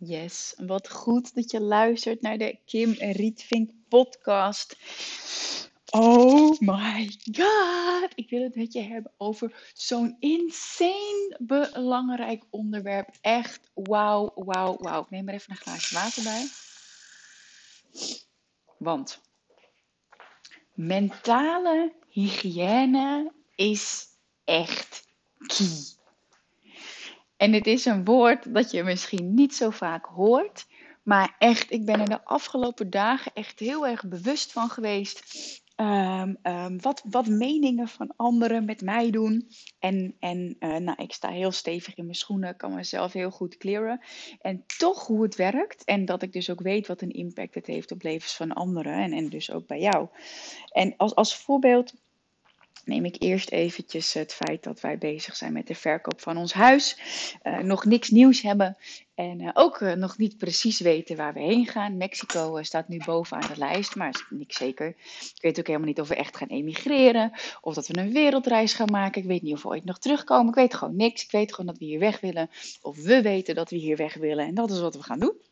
Yes, wat goed dat je luistert naar de Kim Rietvink podcast. Oh my god, ik wil het met je hebben over zo'n insane belangrijk onderwerp. Echt wauw, wauw, wauw. Ik neem er even een glaasje water bij. Want mentale hygiëne is echt key. En het is een woord dat je misschien niet zo vaak hoort. Maar echt, ik ben er de afgelopen dagen echt heel erg bewust van geweest. Ehm, ehm, wat, wat meningen van anderen met mij doen. En, en uh, nou, ik sta heel stevig in mijn schoenen, kan mezelf heel goed clearen. En toch hoe het werkt. En dat ik dus ook weet wat een impact het heeft op levens van anderen. En, en dus ook bij jou. En als, als voorbeeld neem ik eerst eventjes het feit dat wij bezig zijn met de verkoop van ons huis. Uh, nog niks nieuws hebben en uh, ook uh, nog niet precies weten waar we heen gaan. Mexico staat nu bovenaan de lijst, maar is niks zeker. Ik weet ook helemaal niet of we echt gaan emigreren of dat we een wereldreis gaan maken. Ik weet niet of we ooit nog terugkomen. Ik weet gewoon niks. Ik weet gewoon dat we hier weg willen of we weten dat we hier weg willen en dat is wat we gaan doen.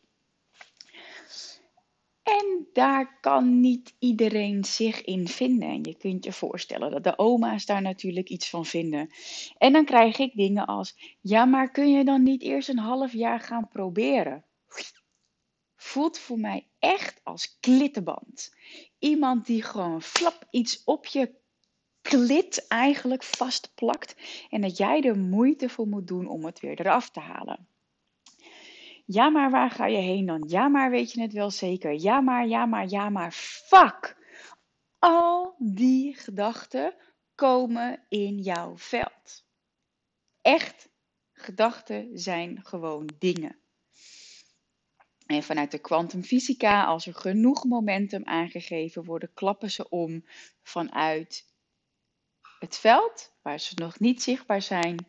En daar kan niet iedereen zich in vinden. En je kunt je voorstellen dat de oma's daar natuurlijk iets van vinden. En dan krijg ik dingen als: ja, maar kun je dan niet eerst een half jaar gaan proberen? Voelt voor mij echt als klittenband. Iemand die gewoon flap iets op je klit eigenlijk vastplakt. En dat jij er moeite voor moet doen om het weer eraf te halen. Ja, maar waar ga je heen dan? Ja, maar weet je het wel zeker? Ja, maar, ja, maar, ja, maar. Fuck! Al die gedachten komen in jouw veld. Echt, gedachten zijn gewoon dingen. En vanuit de kwantumfysica, als er genoeg momentum aangegeven worden, klappen ze om vanuit het veld, waar ze nog niet zichtbaar zijn,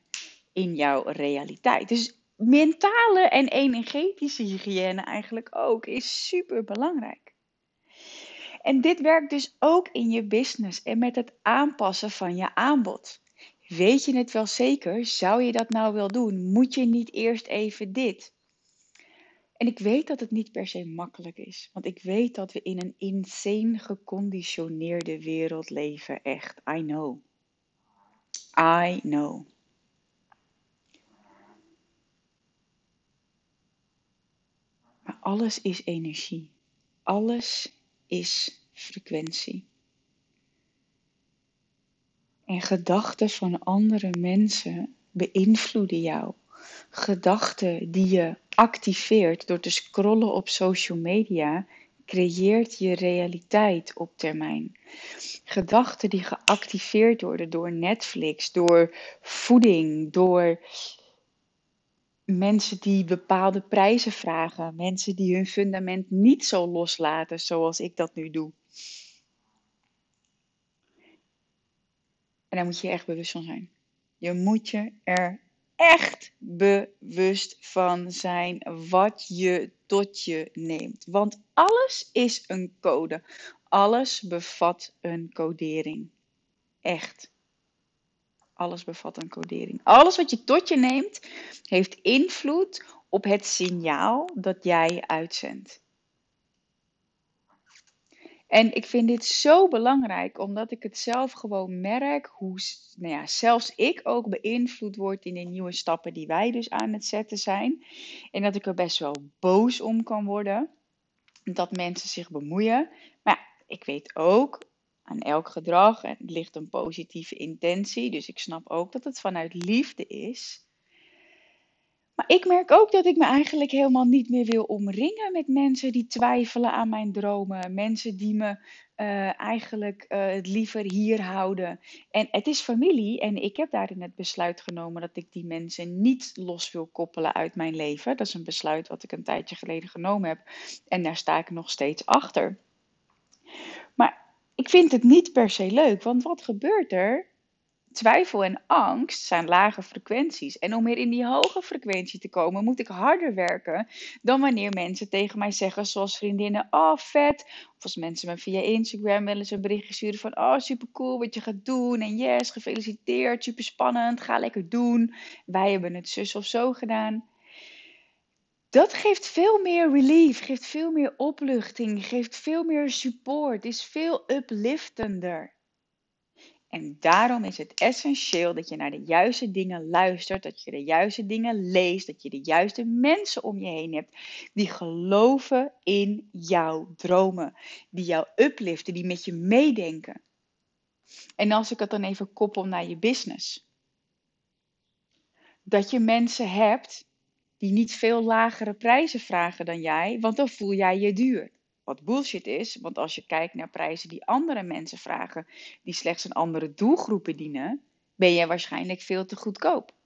in jouw realiteit. Dus mentale en energetische hygiëne eigenlijk ook is super belangrijk. En dit werkt dus ook in je business en met het aanpassen van je aanbod. Weet je het wel zeker? Zou je dat nou wel doen? Moet je niet eerst even dit? En ik weet dat het niet per se makkelijk is, want ik weet dat we in een insane geconditioneerde wereld leven. Echt, I know. I know. Alles is energie. Alles is frequentie. En gedachten van andere mensen beïnvloeden jou. Gedachten die je activeert door te scrollen op social media, creëert je realiteit op termijn. Gedachten die geactiveerd worden door Netflix, door voeding, door mensen die bepaalde prijzen vragen, mensen die hun fundament niet zo loslaten zoals ik dat nu doe. En daar moet je echt bewust van zijn. Je moet je er echt bewust van zijn wat je tot je neemt. Want alles is een code. Alles bevat een codering. Echt. Alles bevat een codering. Alles wat je tot je neemt, heeft invloed op het signaal dat jij uitzendt. En ik vind dit zo belangrijk, omdat ik het zelf gewoon merk hoe nou ja, zelfs ik ook beïnvloed word in de nieuwe stappen die wij dus aan het zetten zijn. En dat ik er best wel boos om kan worden dat mensen zich bemoeien. Maar ik weet ook aan elk gedrag en ligt een positieve intentie. Dus ik snap ook dat het vanuit liefde is. Maar ik merk ook dat ik me eigenlijk helemaal niet meer wil omringen met mensen die twijfelen aan mijn dromen. Mensen die me uh, eigenlijk uh, het liever hier houden. En het is familie en ik heb daarin het besluit genomen dat ik die mensen niet los wil koppelen uit mijn leven. Dat is een besluit wat ik een tijdje geleden genomen heb en daar sta ik nog steeds achter. Ik vind het niet per se leuk, want wat gebeurt er? Twijfel en angst zijn lage frequenties. En om weer in die hoge frequentie te komen, moet ik harder werken dan wanneer mensen tegen mij zeggen, zoals vriendinnen: Oh, vet. Of als mensen me via Instagram willen ze een berichtje sturen van: Oh, super cool wat je gaat doen. En yes, gefeliciteerd, super spannend, ga lekker doen. Wij hebben het zus of zo gedaan. Dat geeft veel meer relief, geeft veel meer opluchting, geeft veel meer support, is veel upliftender. En daarom is het essentieel dat je naar de juiste dingen luistert, dat je de juiste dingen leest, dat je de juiste mensen om je heen hebt die geloven in jouw dromen, die jou upliften, die met je meedenken. En als ik het dan even koppel naar je business. Dat je mensen hebt die niet veel lagere prijzen vragen dan jij, want dan voel jij je duur. Wat bullshit is, want als je kijkt naar prijzen die andere mensen vragen, die slechts een andere doelgroep bedienen, ben jij waarschijnlijk veel te goedkoop.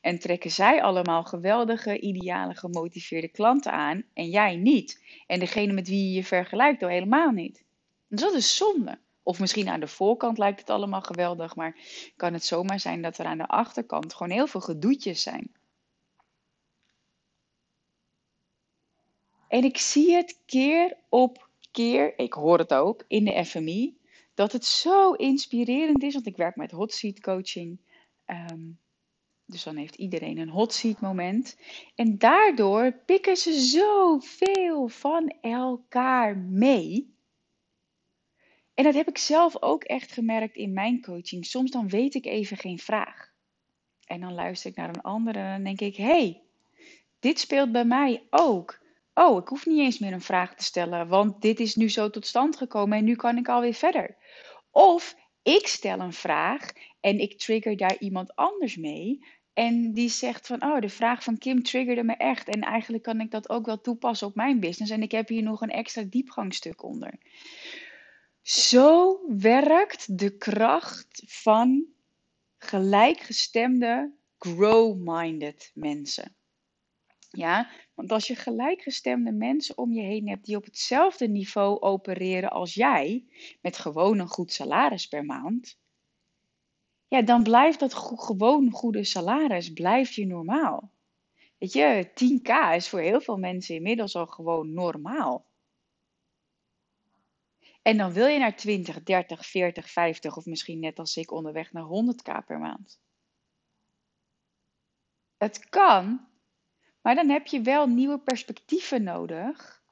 En trekken zij allemaal geweldige, ideale, gemotiveerde klanten aan en jij niet. En degene met wie je je vergelijkt al helemaal niet. Dus dat is zonde. Of misschien aan de voorkant lijkt het allemaal geweldig, maar kan het zomaar zijn dat er aan de achterkant gewoon heel veel gedoetjes zijn. En ik zie het keer op keer, ik hoor het ook in de FMI, dat het zo inspirerend is, want ik werk met hot seat coaching. Ehm, dus dan heeft iedereen een hot seat moment. En daardoor pikken ze zoveel van elkaar mee. En dat heb ik zelf ook echt gemerkt in mijn coaching. Soms dan weet ik even geen vraag. En dan luister ik naar een andere en dan denk ik: hey, dit speelt bij mij ook. Oh, ik hoef niet eens meer een vraag te stellen, want dit is nu zo tot stand gekomen en nu kan ik alweer verder. Of ik stel een vraag en ik trigger daar iemand anders mee. En die zegt van, oh, de vraag van Kim triggerde me echt. En eigenlijk kan ik dat ook wel toepassen op mijn business. En ik heb hier nog een extra diepgangstuk onder. Zo werkt de kracht van gelijkgestemde, grow-minded mensen. Ja, want als je gelijkgestemde mensen om je heen hebt die op hetzelfde niveau opereren als jij, met gewoon een goed salaris per maand, ja, dan blijft dat gewoon goede salaris, blijft je normaal. Weet je, 10k is voor heel veel mensen inmiddels al gewoon normaal. En dan wil je naar 20, 30, 40, 50 of misschien net als ik onderweg naar 100k per maand. Het kan, maar dan heb je wel nieuwe perspectieven nodig.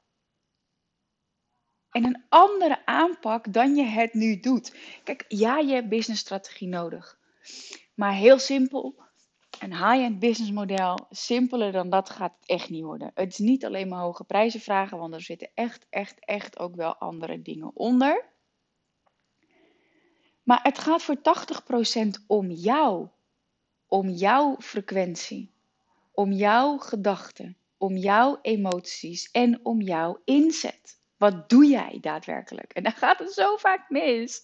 En een andere aanpak dan je het nu doet. Kijk, ja, je hebt businessstrategie nodig. Maar heel simpel, een high-end businessmodel, simpeler dan dat gaat het echt niet worden. Het is niet alleen maar hoge prijzen vragen, want er zitten echt, echt, echt ook wel andere dingen onder. Maar het gaat voor 80% om jou, om jouw frequentie om jouw gedachten, om jouw emoties en om jouw inzet. Wat doe jij daadwerkelijk? En dan gaat het zo vaak mis.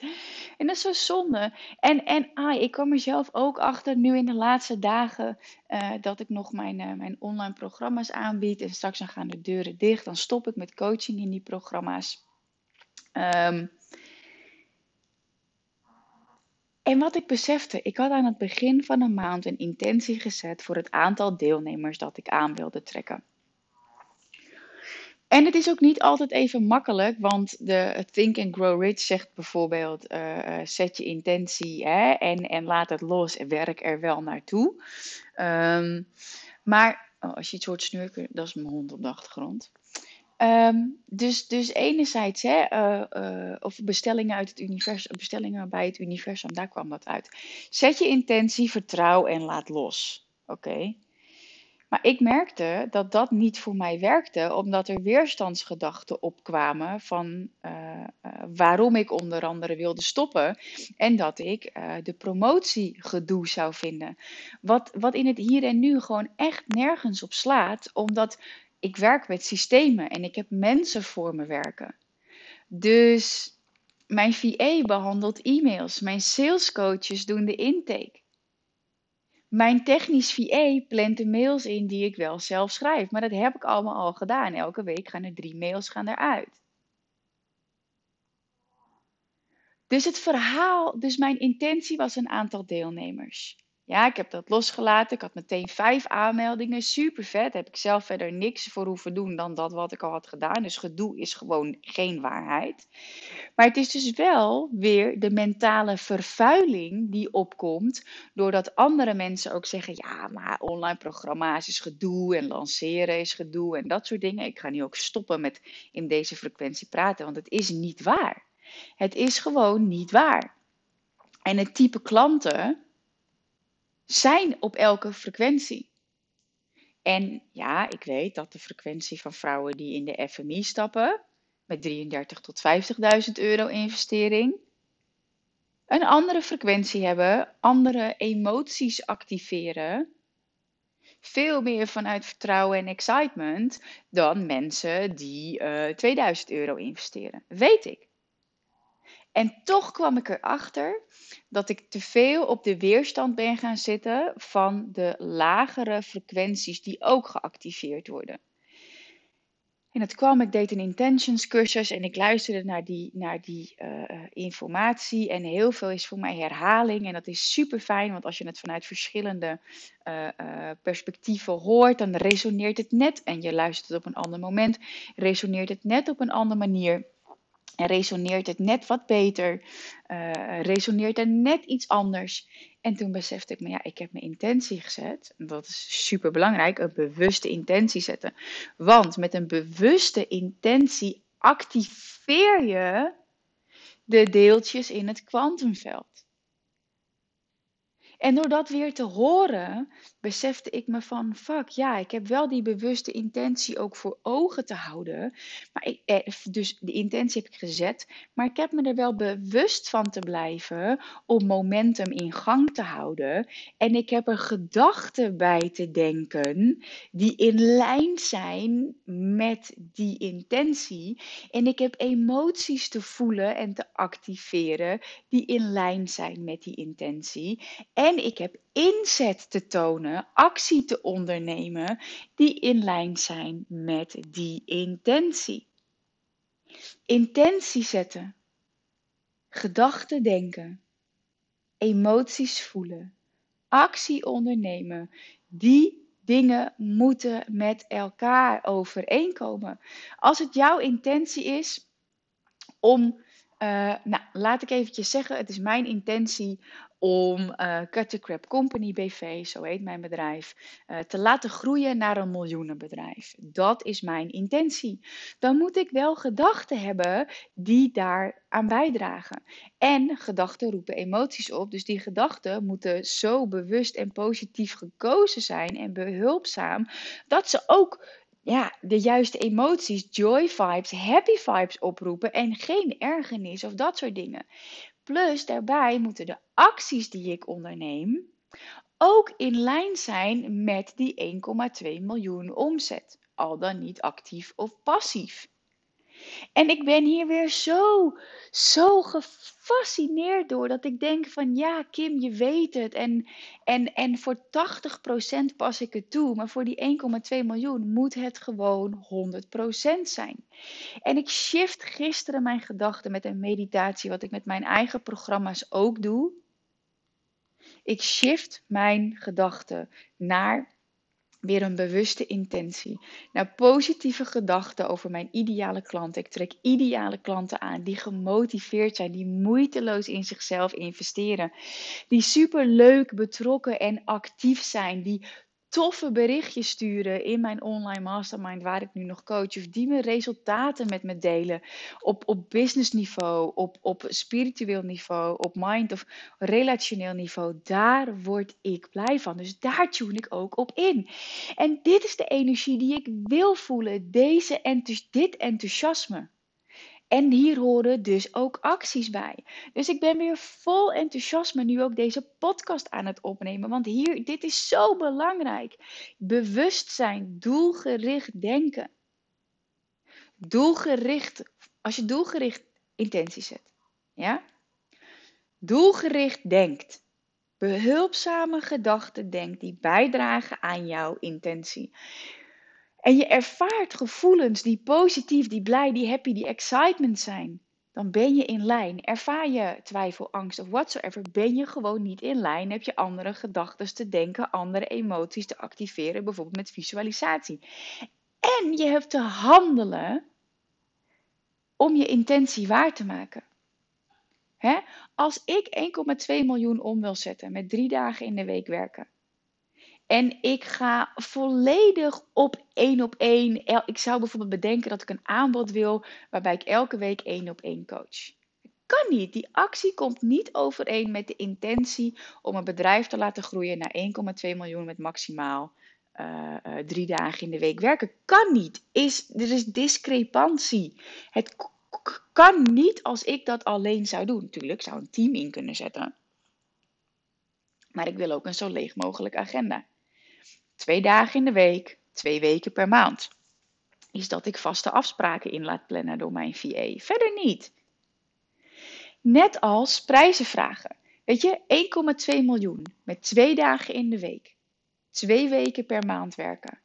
En dat is zo zonde. En, en ah, ik kwam er zelf ook achter, nu in de laatste dagen, uh, dat ik nog mijn, uh, mijn online programma's aanbied. En straks dan gaan de deuren dicht. Dan stop ik met coaching in die programma's. Um, En wat ik besefte, ik had aan het begin van een maand een intentie gezet voor het aantal deelnemers dat ik aan wilde trekken. En het is ook niet altijd even makkelijk, want de Think and Grow Rich zegt bijvoorbeeld: uh, zet je intentie hè, en, en laat het los en werk er wel naartoe. Um, maar oh, als je iets hoort snurken, dat is mijn hond op de achtergrond. Um, dus, dus enerzijds, hè, uh, uh, of bestellingen uit het universum, bestellingen bij het universum, daar kwam dat uit. Zet je intentie, vertrouw en laat los. Oké. Maar ik merkte dat dat niet voor mij werkte, omdat er weerstandsgedachten opkwamen van uh, waarom ik onder andere wilde stoppen en dat ik de promotiegedoe zou vinden. Wat, wat in het hier en nu gewoon echt nergens op slaat, omdat ik werk met systemen en ik heb mensen voor me werken. Dus mijn VA behandelt e-mails, mijn salescoaches doen de intake. Mijn technisch VA plant de mails in die ik wel zelf schrijf, maar dat heb ik allemaal al gedaan. Elke week gaan er drie mails gaan eruit. Dus het verhaal, dus mijn intentie was een aantal deelnemers. Ja, ik heb dat losgelaten. Ik had meteen vijf aanmeldingen. Super vet. Heb ik zelf verder niks voor hoeven doen dan dat wat ik al had gedaan. Dus gedoe is gewoon geen waarheid. Maar het is dus wel weer de mentale vervuiling die opkomt. Doordat andere mensen ook zeggen: ja, maar online programma's is gedoe en lanceren is gedoe en dat soort dingen. Ik ga nu ook stoppen met in deze frequentie praten, want het is niet waar. Het is gewoon niet waar. En het type klanten zijn op elke frequentie. En ja, ik weet dat de frequentie van vrouwen die in de FMI stappen, met 33 tot 50.000 euro investering, een andere frequentie hebben, andere emoties activeren, veel meer vanuit vertrouwen en excitement dan mensen die uh, eh, 2000 euro investeren. Weet ik. En toch kwam ik erachter dat ik te veel op de weerstand ben gaan zitten van de lagere frequenties die ook geactiveerd worden. En dat kwam, ik deed een intentions cursus en ik luisterde naar die, naar die uh, informatie. En heel veel is voor mij herhaling. En dat is super fijn, want als je het vanuit verschillende uh, perspectieven hoort, dan resoneert het net. En je luistert het op een ander moment, resoneert het net op een andere manier. En resoneert het net wat beter, uh, resoneert er net iets anders. En toen besefte ik me, ja, ik heb mijn intentie gezet. Dat is super belangrijk, een bewuste intentie zetten. Want met een bewuste intentie activeer je de deeltjes in het kwantumveld. En door dat weer te horen, besefte ik me van, fuck ja, ik heb wel die bewuste intentie ook voor ogen te houden. Maar ik, eh, dus de intentie heb ik gezet, maar ik heb me er wel bewust van te blijven om momentum in gang te houden. En ik heb er gedachten bij te denken die in lijn zijn met die intentie. En ik heb emoties te voelen en te activeren die in lijn zijn met die intentie. En en ik heb inzet te tonen, actie te ondernemen die in lijn zijn met die intentie. Intentie zetten, gedachten denken, emoties voelen, actie ondernemen. Die dingen moeten met elkaar overeenkomen. Als het jouw intentie is om, uh, nou laat ik eventjes zeggen, het is mijn intentie om uh, Cut the Crap Company BV, zo heet mijn bedrijf, uh, te laten groeien naar een miljoenenbedrijf. Dat is mijn intentie. Dan moet ik wel gedachten hebben die daar aan bijdragen. En gedachten roepen emoties op, dus die gedachten moeten zo bewust en positief gekozen zijn en behulpzaam dat ze ook ja, de juiste emoties, joy vibes, happy vibes oproepen en geen ergernis of dat soort dingen. Plus daarbij moeten de acties die ik onderneem ook in lijn zijn met die 1,2 miljoen omzet. Al dan niet actief of passief. En ik ben hier weer zo, zo gefascineerd door dat ik denk van ja, Kim, je weet het. En, en, en voor 80% pas ik het toe, maar voor die 1,2 miljoen moet het gewoon 100% zijn. En ik shift gisteren mijn gedachten met een meditatie, wat ik met mijn eigen programma's ook doe. Ik shift mijn gedachten naar weer een bewuste intentie. Naar positieve gedachten over mijn ideale klanten. Ik trek ideale klanten aan die gemotiveerd zijn, die moeiteloos in zichzelf investeren. Die super leuk, betrokken en actief zijn. Die toffe berichtjes sturen in mijn online mastermind waar ik nu nog coach. Of die me resultaten met me delen. Op, op business niveau, op, op spiritueel niveau, op mind of relationeel niveau. Daar word ik blij van. Dus daar tune ik ook op in. En dit is de energie die ik wil voelen. Deze dit enthousiasme. En hier horen dus ook acties bij. Dus ik ben weer vol enthousiasme nu ook deze podcast aan het opnemen. Want hier, dit is zo belangrijk. Bewustzijn, doelgericht denken. Doelgericht, als je doelgericht intentie zet. Ja? Doelgericht denkt. Behulpzame gedachten denkt die bijdragen aan jouw intentie. En je ervaart gevoelens die positief, die blij, die happy, die excitement zijn. dan ben je in lijn. Ervaar je twijfel, angst of whatsoever, ben je gewoon niet in lijn. Heb je andere gedachten te denken, andere emoties te activeren, bijvoorbeeld met visualisatie. En je hebt te handelen om je intentie waar te maken. Hè? Als ik 1,2 miljoen om wil zetten met drie dagen in de week werken. En ik ga volledig op één op één. Ik zou bijvoorbeeld bedenken dat ik een aanbod wil waarbij ik elke week één op één coach. Kan niet. Die actie komt niet overeen met de intentie om een bedrijf te laten groeien naar 1,2 miljoen met maximaal uh, uh, drie dagen in de week werken. Kan niet. Is, er is discrepantie. Het kan niet als ik dat alleen zou doen. Natuurlijk, zou een team in kunnen zetten. Maar ik wil ook een zo leeg mogelijk agenda. Twee dagen in de week, twee weken per maand. Is dat ik vaste afspraken in laat plannen door mijn VA. Verder niet. Net als prijzen vragen. Weet je, 1,2 miljoen met twee dagen in de week. Twee weken per maand werken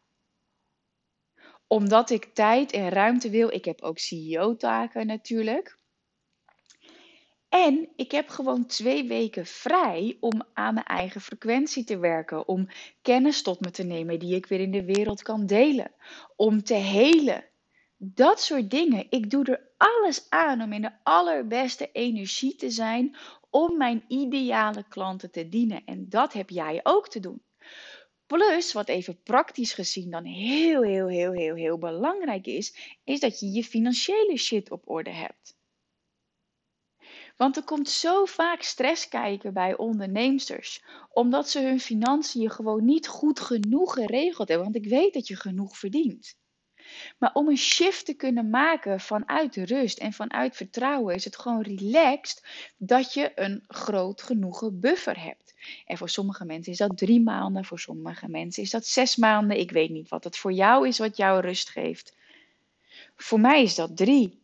omdat ik tijd en ruimte wil. Ik heb ook CEO-taken natuurlijk. En ik heb gewoon twee weken vrij om aan mijn eigen frequentie te werken. Om kennis tot me te nemen die ik weer in de wereld kan delen. Om te helen. Dat soort dingen. Ik doe er alles aan om in de allerbeste energie te zijn. Om mijn ideale klanten te dienen. En dat heb jij ook te doen. Plus, wat even praktisch gezien dan heel, heel, heel, heel, heel belangrijk is, is dat je je financiële shit op orde hebt. Want er komt zo vaak stress kijken bij onderneemsters, omdat ze hun financiën gewoon niet goed genoeg geregeld hebben. Want ik weet dat je genoeg verdient. Maar om een shift te kunnen maken vanuit rust en vanuit vertrouwen, is het gewoon relaxed dat je een groot genoegen buffer hebt. En voor sommige mensen is dat drie maanden, voor sommige mensen is dat zes maanden. Ik weet niet wat het voor jou is, wat jou rust geeft. Voor mij is dat drie.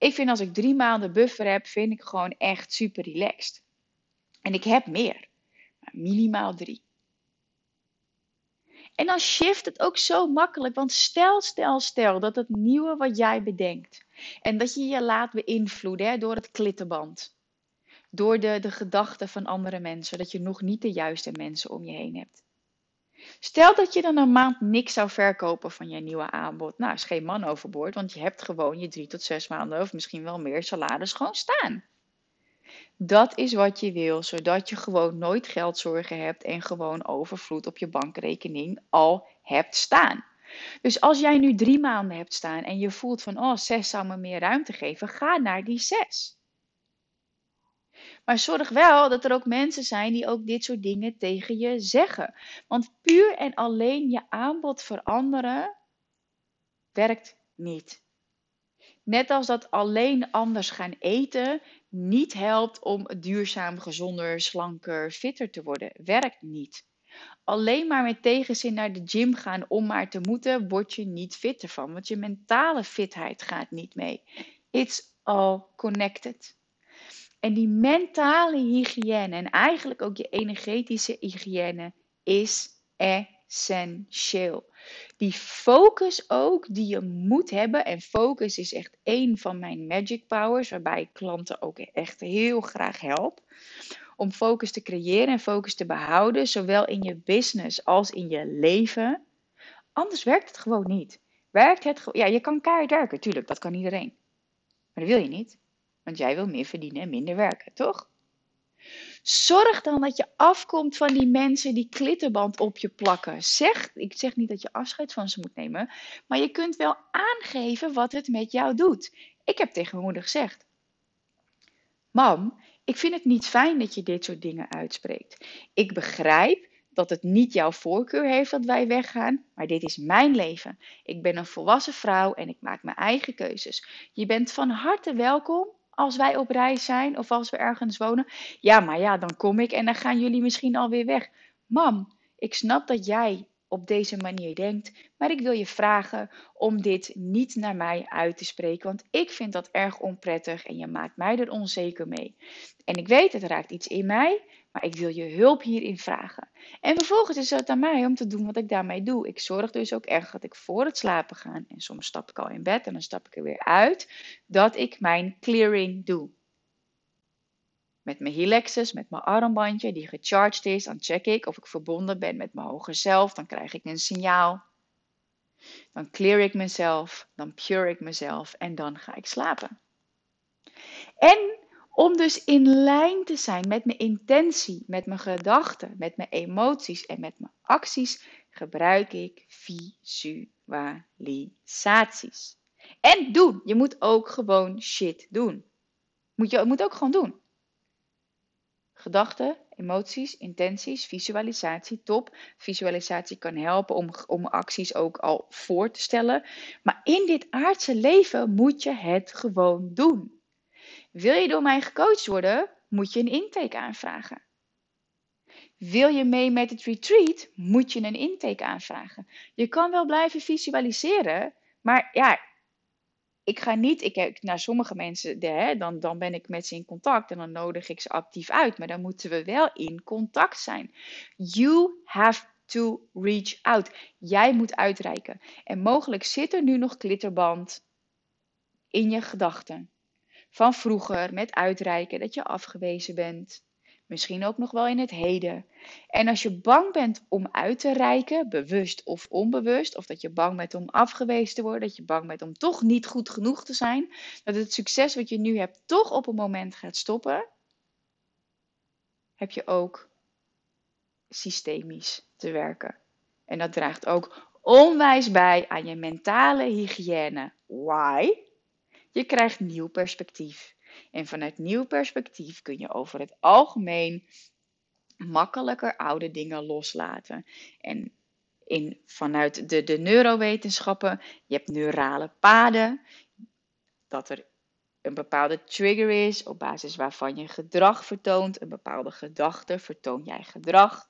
Ik vind als ik drie maanden buffer heb, vind ik gewoon echt super relaxed. En ik heb meer, maar minimaal drie. En dan shift het ook zo makkelijk. Want stel, stel, stel dat het nieuwe wat jij bedenkt. En dat je je laat beïnvloeden door het klittenband. Door de, de gedachten van andere mensen. Dat je nog niet de juiste mensen om je heen hebt. Stel dat je dan een maand niks zou verkopen van je nieuwe aanbod. Nou, is geen man overboord, want je hebt gewoon je drie tot zes maanden of misschien wel meer salaris gewoon staan. Dat is wat je wil, zodat je gewoon nooit geldzorgen hebt en gewoon overvloed op je bankrekening al hebt staan. Dus als jij nu drie maanden hebt staan en je voelt van, oh, zes zou me meer ruimte geven, ga naar die zes. Maar zorg wel dat er ook mensen zijn die ook dit soort dingen tegen je zeggen. Want puur en alleen je aanbod veranderen werkt niet. Net als dat alleen anders gaan eten niet helpt om duurzaam, gezonder, slanker, fitter te worden. Werkt niet. Alleen maar met tegenzin naar de gym gaan om maar te moeten, word je niet fitter van. Want je mentale fitheid gaat niet mee. It's all connected. En die mentale hygiëne en eigenlijk ook je energetische hygiëne is essentieel. Die focus ook die je moet hebben. En focus is echt één van mijn magic powers, waarbij ik klanten ook echt heel graag help. Om focus te creëren en focus te behouden, zowel in je business als in je leven. Anders werkt het gewoon niet. Werkt het Ja, je kan keihard werken, tuurlijk, dat kan iedereen. Maar dat wil je niet, want jij wil meer verdienen en minder werken, toch? Zorg dan dat je afkomt van die mensen die klittenband op je plakken. Zeg, ik zeg niet dat je afscheid van ze moet nemen, maar je kunt wel aangeven wat het met jou doet. Ik heb tegen mijn moeder gezegd: Mam, ik vind het niet fijn dat je dit soort dingen uitspreekt. Ik begrijp dat het niet jouw voorkeur heeft dat wij weggaan, maar dit is mijn leven. Ik ben een volwassen vrouw en ik maak mijn eigen keuzes. Je bent van harte welkom als wij op reis zijn of als we ergens wonen. Ja, maar ja, dan kom ik en dan gaan jullie misschien alweer weg. Mam, ik snap dat jij op deze manier denkt, maar ik wil je vragen om dit niet naar mij uit te spreken, want ik vind dat erg onprettig en je maakt mij er onzeker mee. En ik weet, het raakt iets in mij, Maar ik wil je hulp hierin vragen. En vervolgens is het aan mij om te doen wat ik daarmee doe. Ik zorg dus ook echt dat ik voor het slapen ga, en soms stap ik al in bed en dan stap ik er weer uit, dat ik mijn clearing doe. Met mijn Helixus, met mijn armbandje die gecharged is, dan check ik of ik verbonden ben met mijn hoger zelf. Dan krijg ik een signaal. Dan clear ik mezelf, dan pure ik mezelf en dan ga ik slapen. En om dus in lijn te zijn met mijn intentie, met mijn gedachten, met mijn emoties en met mijn acties, gebruik ik visualisaties. En doen. Je moet ook gewoon shit doen. Moet je moet ook gewoon doen. Gedachten, emoties, intenties, visualisatie, top. Visualisatie kan helpen om, om acties ook al voor te stellen. Maar in dit aardse leven moet je het gewoon doen. Wil je door mij gecoacht worden, moet je een intake aanvragen. Wil je mee met het retreat, moet je een intake aanvragen. Je kan wel blijven visualiseren, maar ja, ik ga niet, ik, naar sommige mensen, hè, dan, dan ben ik met ze in contact en dan nodig ik ze actief uit. Maar dan moeten we wel in contact zijn. You have to reach out. Jij moet uitreiken. En mogelijk zit er nu nog klitterband in je gedachten van vroeger met uitreiken dat je afgewezen bent. Misschien ook nog wel in het heden. En als je bang bent om uit te reiken, bewust of onbewust, of dat je bang bent om afgewezen te worden, dat je bang bent om toch niet goed genoeg te zijn, dat het succes wat je nu hebt toch op een moment gaat stoppen, heb je ook systemisch te werken. En dat draagt ook onwijs bij aan je mentale hygiëne. Why? Je krijgt nieuw perspectief. En vanuit nieuw perspectief kun je over het algemeen makkelijker oude dingen loslaten. En in, vanuit de, de neurowetenschappen, je hebt neurale paden, dat er een bepaalde trigger is op basis waarvan je gedrag vertoont. Een bepaalde gedachte vertoon jij gedrag.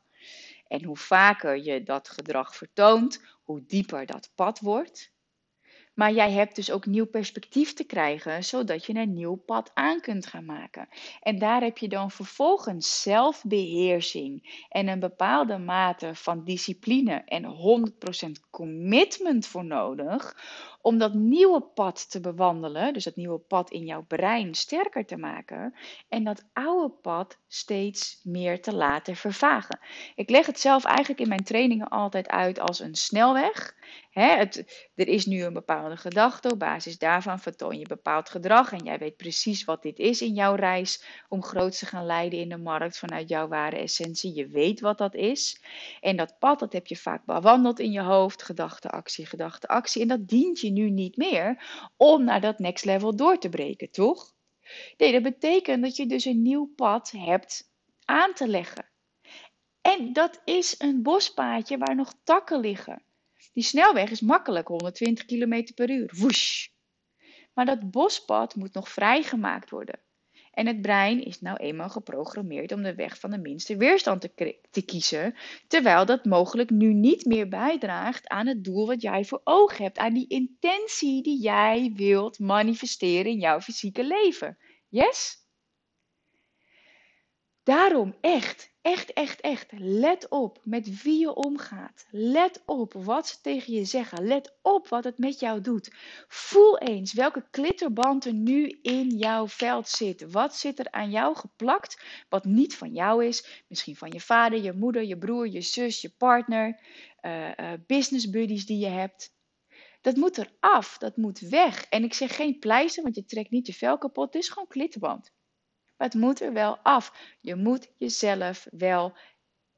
En hoe vaker je dat gedrag vertoont, hoe dieper dat pad wordt. Maar jij hebt dus ook nieuw perspectief te krijgen, zodat je een nieuw pad aan kunt gaan maken. En daar heb je dan vervolgens zelfbeheersing en een bepaalde mate van discipline en 100% commitment voor nodig om dat nieuwe pad te bewandelen, dus dat nieuwe pad in jouw brein sterker te maken en dat oude pad steeds meer te laten vervagen. Ik leg het zelf eigenlijk in mijn trainingen altijd uit als een snelweg. het, er is nu een bepaalde gedachte, op basis daarvan vertoon je bepaald gedrag en jij weet precies wat dit is in jouw reis om groot te gaan leiden in de markt vanuit jouw ware essentie. Je weet wat dat is en dat pad dat heb je vaak bewandeld in je hoofd, gedachte, actie, gedachte, actie en dat dient je nu niet meer om naar dat next level door te breken, toch? Nee, dat betekent dat je dus een nieuw pad hebt aan te leggen. En dat is een bospaadje waar nog takken liggen. Die snelweg is makkelijk 120 km per uur. Woesh. Maar dat bospad moet nog vrijgemaakt worden. En het brein is nou eenmaal geprogrammeerd om de weg van de minste weerstand te, kiezen, terwijl dat mogelijk nu niet meer bijdraagt aan het doel wat jij voor ogen hebt, aan die intentie die jij wilt manifesteren in jouw fysieke leven. Yes? Daarom echt, echt, echt, echt, let op met wie je omgaat. Let op wat ze tegen je zeggen. Let op wat het met jou doet. Voel eens welke klitterband er nu in jouw veld zit. Wat zit er aan jou geplakt wat niet van jou is? Misschien van je vader, je moeder, je broer, je zus, je partner, uh, business buddies die je hebt. Dat moet er af, dat moet weg. En ik zeg geen pleister, want je trekt niet je vel kapot. Het is gewoon klitterband. Maar het moet er wel af. Je moet jezelf wel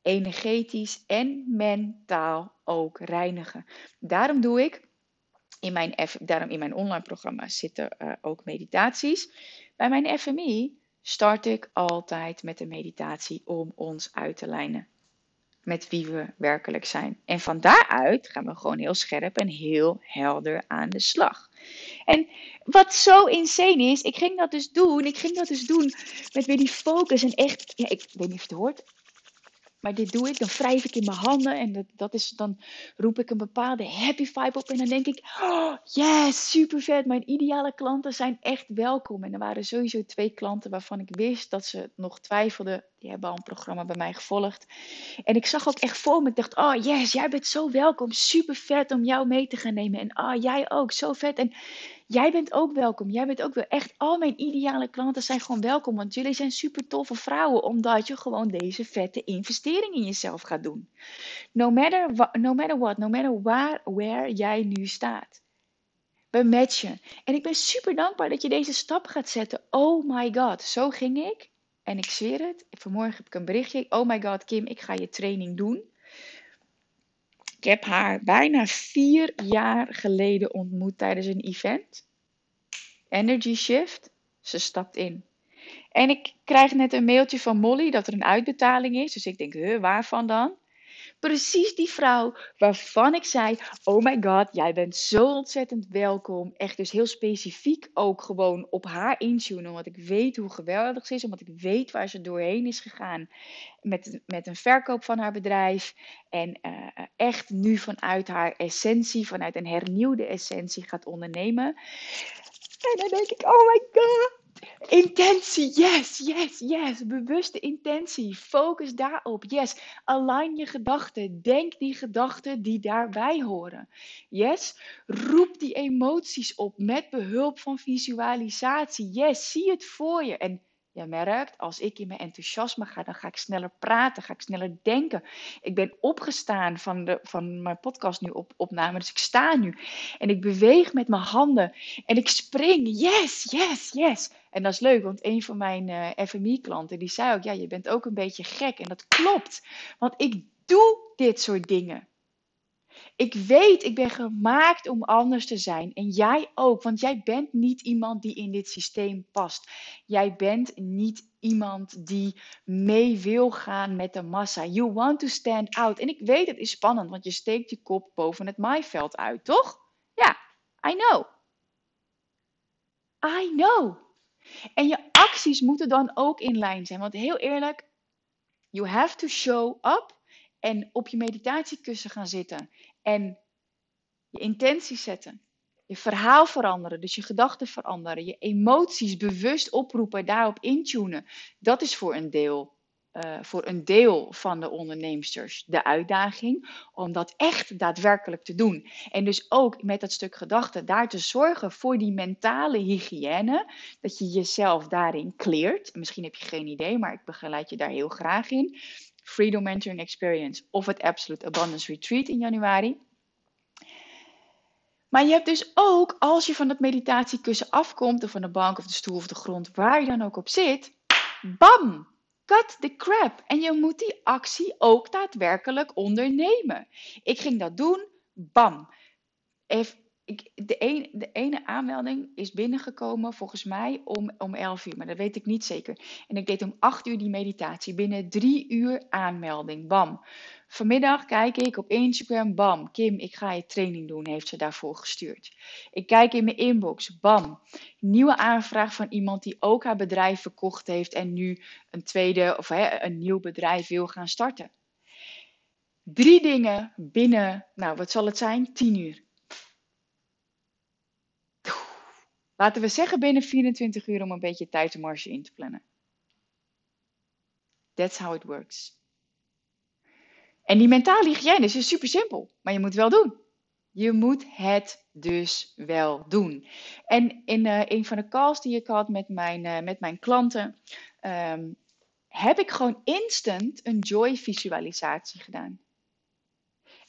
energetisch en mentaal ook reinigen. Daarom doe ik in mijn, daarom in mijn online programma zitten uh, ook meditaties. Bij mijn FMI start ik altijd met een meditatie om ons uit te lijnen met wie we werkelijk zijn. En van daaruit gaan we gewoon heel scherp en heel helder aan de slag. En wat zo insane is, ik ging dat dus doen. Ik ging dat dus doen met weer die focus. En echt, ja, ik weet niet of je het hoort. Maar dit doe ik, dan wrijf ik in mijn handen en dat, dat is, dan roep ik een bepaalde happy vibe op. En dan denk ik, oh, yes, super vet. Mijn ideale klanten zijn echt welkom. En er waren sowieso twee klanten waarvan ik wist dat ze nog twijfelden. Die hebben al een programma bij mij gevolgd. En ik zag ook echt voor me. Ik dacht, oh yes, jij bent zo welkom. Super vet om jou mee te gaan nemen. En oh, jij ook, zo vet. En jij bent ook welkom. Jij bent ook wel echt. Al mijn ideale klanten zijn gewoon welkom. Want jullie zijn super toffe vrouwen. Omdat je gewoon deze vette investering in jezelf gaat doen. No matter, what, no matter what, no matter waar, where jij nu staat. We matchen. En ik ben super dankbaar dat je deze stap gaat zetten. Oh my god, zo ging ik. En ik zweer het, vanmorgen heb ik een berichtje. Oh my god, Kim, ik ga je training doen. Ik heb haar bijna vier jaar geleden ontmoet tijdens een event. Energy Shift. Ze stapt in. En ik krijg net een mailtje van Molly dat er een uitbetaling is. Dus ik denk, huh, waarvan dan? Precies die vrouw waarvan ik zei: Oh my god, jij bent zo ontzettend welkom. Echt dus heel specifiek ook gewoon op haar intunen. Omdat ik weet hoe geweldig ze is. Omdat ik weet waar ze doorheen is gegaan. Met, met een verkoop van haar bedrijf. En uh, echt nu vanuit haar essentie, vanuit een hernieuwde essentie gaat ondernemen. En dan denk ik: Oh my god. Intentie, yes, yes, yes. Bewuste intentie. Focus daarop. Yes. Align je gedachten. Denk die gedachten die daarbij horen. Yes. Roep die emoties op met behulp van visualisatie. Yes. Zie het voor je. En je merkt, als ik in mijn enthousiasme ga, dan ga ik sneller praten, ga ik sneller denken. Ik ben opgestaan van, de, van mijn podcast nu op, opname, dus ik sta nu. En ik beweeg met mijn handen en ik spring. Yes, yes, yes. En dat is leuk, want een van mijn uh, eh, FMI-klanten, die zei ook, ja, je bent ook een beetje gek. En dat klopt, want ik doe dit soort dingen. Ik weet, ik ben gemaakt om anders te zijn. En jij ook, want jij bent niet iemand die in dit systeem past. Jij bent niet iemand die mee wil gaan met de massa. You want to stand out. En ik weet, het is spannend, want je steekt je kop boven het maaiveld uit, toch? Ja, I know. I know. En je acties moeten dan ook in lijn zijn. Want heel eerlijk, you have to show up en op je meditatiekussen gaan zitten. En je intenties zetten. Je verhaal veranderen, dus je gedachten veranderen. Je emoties bewust oproepen, daarop intunen. Dat is voor een deel uh, voor een deel van de onderneemsters de uitdaging om dat echt daadwerkelijk te doen. En dus ook met dat stuk gedachten daar te zorgen voor die mentale hygiëne, dat je jezelf daarin kleert. Misschien heb je geen idee, maar ik begeleid je daar heel graag in. Freedom Mentoring Experience of het Absolute Abundance Retreat in januari. Maar je hebt dus ook, als je van dat meditatiekussen afkomt, of van de bank of de stoel of de grond, waar je dan ook op zit, bam, cut the crap. En je moet die actie ook daadwerkelijk ondernemen. Ik ging dat doen, bam. Even de, de ene aanmelding is binnengekomen volgens mij om, om 11 uur, maar dat weet ik niet zeker. En ik deed om 8 uur die meditatie. Binnen 3 uur aanmelding. Bam. Vanmiddag kijk ik op Instagram. Bam. Kim, ik ga je training doen, heeft ze daarvoor gestuurd. Ik kijk in mijn inbox. Bam. Nieuwe aanvraag van iemand die ook haar bedrijf verkocht heeft en nu een tweede of hè, een nieuw bedrijf wil gaan starten. Drie dingen binnen, nou wat zal het zijn? 10 uur. Laten we zeggen binnen 24 uur om een beetje tijd marge in te plannen. That's how it works. En die mentale hygiëne is dus super simpel, maar je moet wel doen. Je moet het dus wel doen. En in uh, een van de calls die ik had met mijn, uh, met mijn klanten, um, heb ik gewoon instant een joy visualisatie gedaan.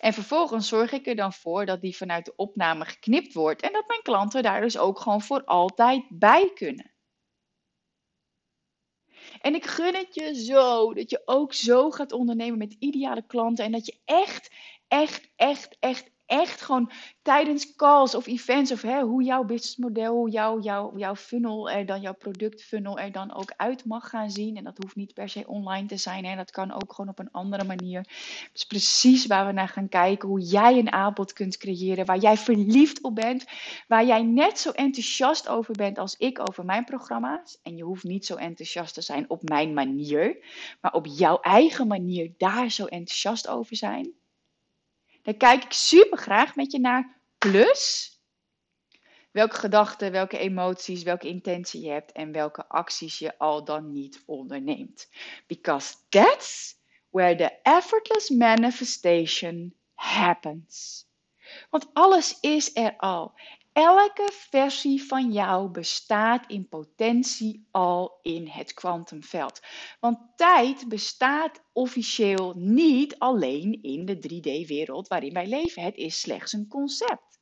En vervolgens zorg ik er dan voor dat die vanuit de opname geknipt wordt en dat mijn klanten daar dus ook gewoon voor altijd bij kunnen. En ik gun het je zo dat je ook zo gaat ondernemen met ideale klanten en dat je echt, echt, echt, echt, echt gewoon tijdens calls of events of hè, hoe jouw businessmodel, jouw, jouw, jouw funnel er dan, jouw productfunnel er dan ook uit mag gaan zien. En dat hoeft niet per se online te zijn. Hè. Dat kan ook gewoon op een andere manier. Is precies waar we naar gaan kijken. Hoe jij een aanbod kunt creëren. Waar jij verliefd op bent. Waar jij net zo enthousiast over bent als ik over mijn programma's. En je hoeft niet zo enthousiast te zijn op mijn manier. Maar op jouw eigen manier daar zo enthousiast over zijn. Daar kijk ik super graag met je naar. Plus, welke gedachten, welke emoties, welke intentie je hebt en welke acties je al dan niet onderneemt. Because that's where the effortless manifestation happens. Want alles is er al. Elke versie van jou bestaat in potentie al in het kwantumveld. Want tijd bestaat officieel niet alleen in de 3D-wereld waarin wij leven. Het is slechts een concept.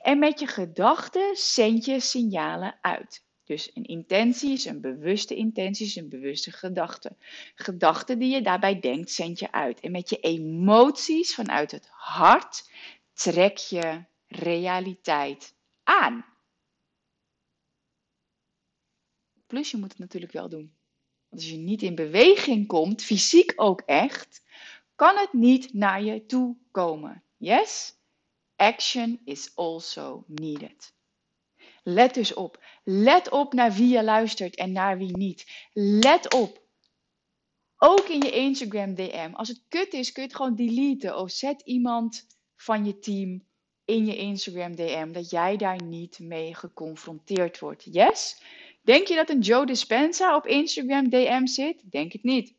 En met je gedachten zend je signalen uit. Dus een intentie is een bewuste intentie, is een bewuste gedachte. Gedachten die je daarbij denkt, zend je uit. En met je emoties vanuit het hart trek je realiteit aan. Plus je moet het natuurlijk wel doen. Want als je niet in beweging komt, fysiek ook echt, kan het niet naar je toe komen. Yes? Action is also needed. Let dus op. Let op naar wie je luistert en naar wie niet. Let op. Ook in je Instagram DM. Als het kut is, kun je het gewoon deleten. Of zet iemand van je team in je Instagram DM dat jij daar niet mee geconfronteerd wordt. Yes? Denk je dat een Joe Dispenza op Instagram DM zit? Denk het niet.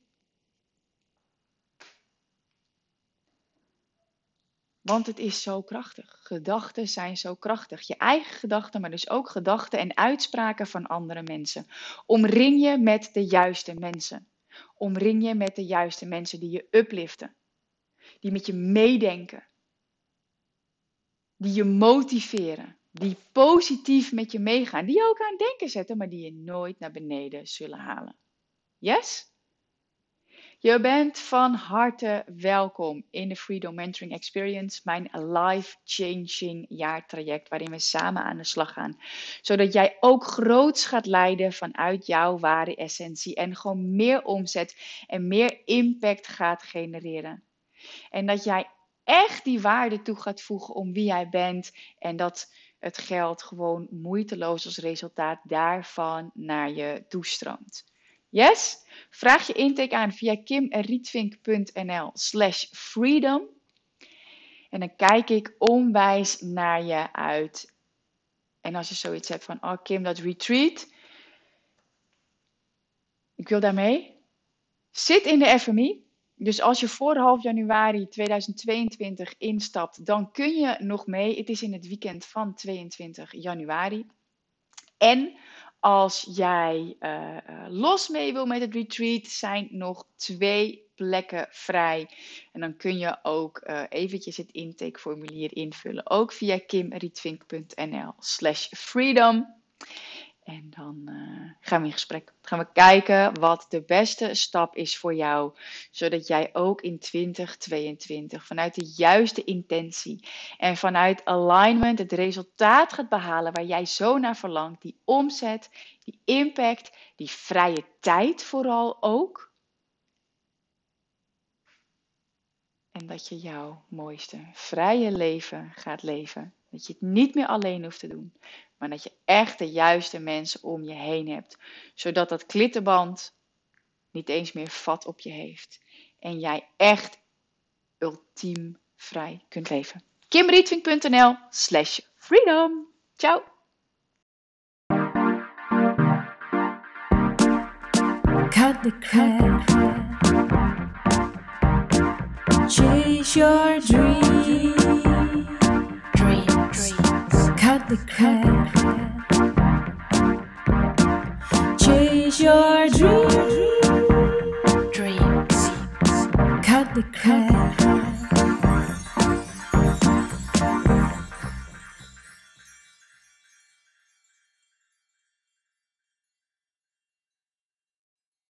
Want het is zo krachtig. Gedachten zijn zo krachtig. Je eigen gedachten, maar dus ook gedachten en uitspraken van andere mensen. Omring je met de juiste mensen. Omring je met de juiste mensen die je upliften. Die met je meedenken die je motiveren, die positief met je meegaan, die je ook aan het denken zetten, maar die je nooit naar beneden zullen halen. Yes? Je bent van harte welkom in de Freedom Mentoring Experience, mijn life-changing jaartraject waarin we samen aan de slag gaan. Zodat jij ook groots gaat leiden vanuit jouw ware essentie en gewoon meer omzet en meer impact gaat genereren. En dat jij echt die waarde toe gaat voegen om wie jij bent. En dat het geld gewoon moeiteloos als resultaat daarvan naar je toestroomt. Yes? Vraag je intake aan via kimrietvink.nl slash freedom. En dan kijk ik onwijs naar je uit. En als je zoiets hebt van, oh Kim, dat retreat. Ik wil daarmee. Zit in de FMI. Dus als je voor half januari 2022 instapt, dan kun je nog mee. Het is in het weekend van 22 januari. En als jij uh, los mee wil met het retreat, zijn nog twee plekken vrij. En dan kun je ook uh, eventjes het intakeformulier invullen. Ook via kimrietvink.nl slash freedom. En dan uh, gaan we in gesprek. Dan gaan we kijken wat de beste stap is voor jou. Zodat jij ook in 2022 vanuit de juiste intentie en vanuit alignment het resultaat gaat behalen waar jij zo naar verlangt. Die omzet, die impact, die vrije tijd vooral ook. En dat je jouw mooiste vrije leven gaat leven. Dat je het niet meer alleen hoeft te doen, maar dat je echt de juiste mensen om je heen hebt. Zodat dat klittenband niet eens meer vat op je heeft. En jij echt ultiem vrij kunt leven. kimrietvink.nl slash freedom. Ciao! The dream. The crap. Chase your dreams. Dreams. Cut the crap.